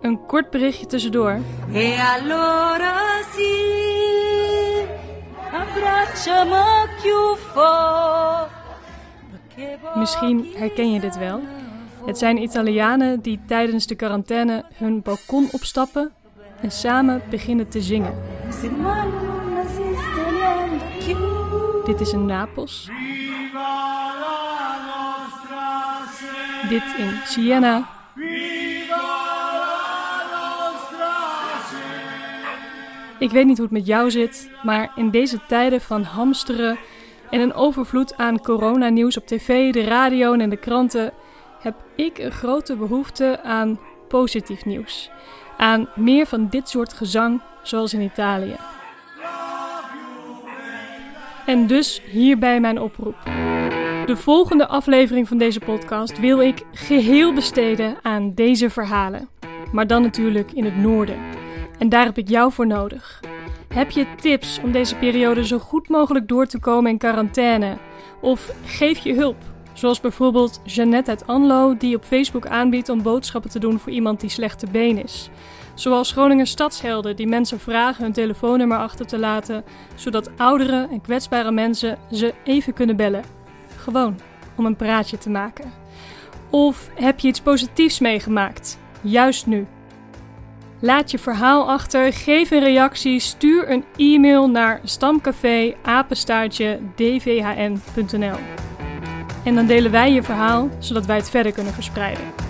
Een kort berichtje tussendoor. E allora sì, abbracciamo più forte. Misschien herken je dit wel. Het zijn Italianen die tijdens de quarantaine hun balkon opstappen en samen beginnen te zingen. Dit is in Napels. Dit in Siena. Ik weet niet hoe het met jou zit, maar in deze tijden van hamsteren en een overvloed aan coronanieuws op tv, de radio en de kranten, heb ik een grote behoefte aan positief nieuws. Aan meer van dit soort gezang, zoals in Italië. En dus hierbij mijn oproep. De volgende aflevering van deze podcast wil ik geheel besteden aan deze verhalen. Maar dan natuurlijk in het noorden. En daar heb ik jou voor nodig. Heb je tips om deze periode zo goed mogelijk door te komen in quarantaine? Of geef je hulp? Zoals bijvoorbeeld Jeannette uit Anlo, die op Facebook aanbiedt om boodschappen te doen voor iemand die slechte been is. Zoals Groningen Stadshelden, die mensen vragen hun telefoonnummer achter te laten, zodat oudere en kwetsbare mensen ze even kunnen bellen. Gewoon om een praatje te maken. Of heb je iets positiefs meegemaakt? Juist nu. Laat je verhaal achter, geef een reactie, stuur een e-mail naar stamcafé dvhn.nl. En dan delen wij je verhaal, zodat wij het verder kunnen verspreiden.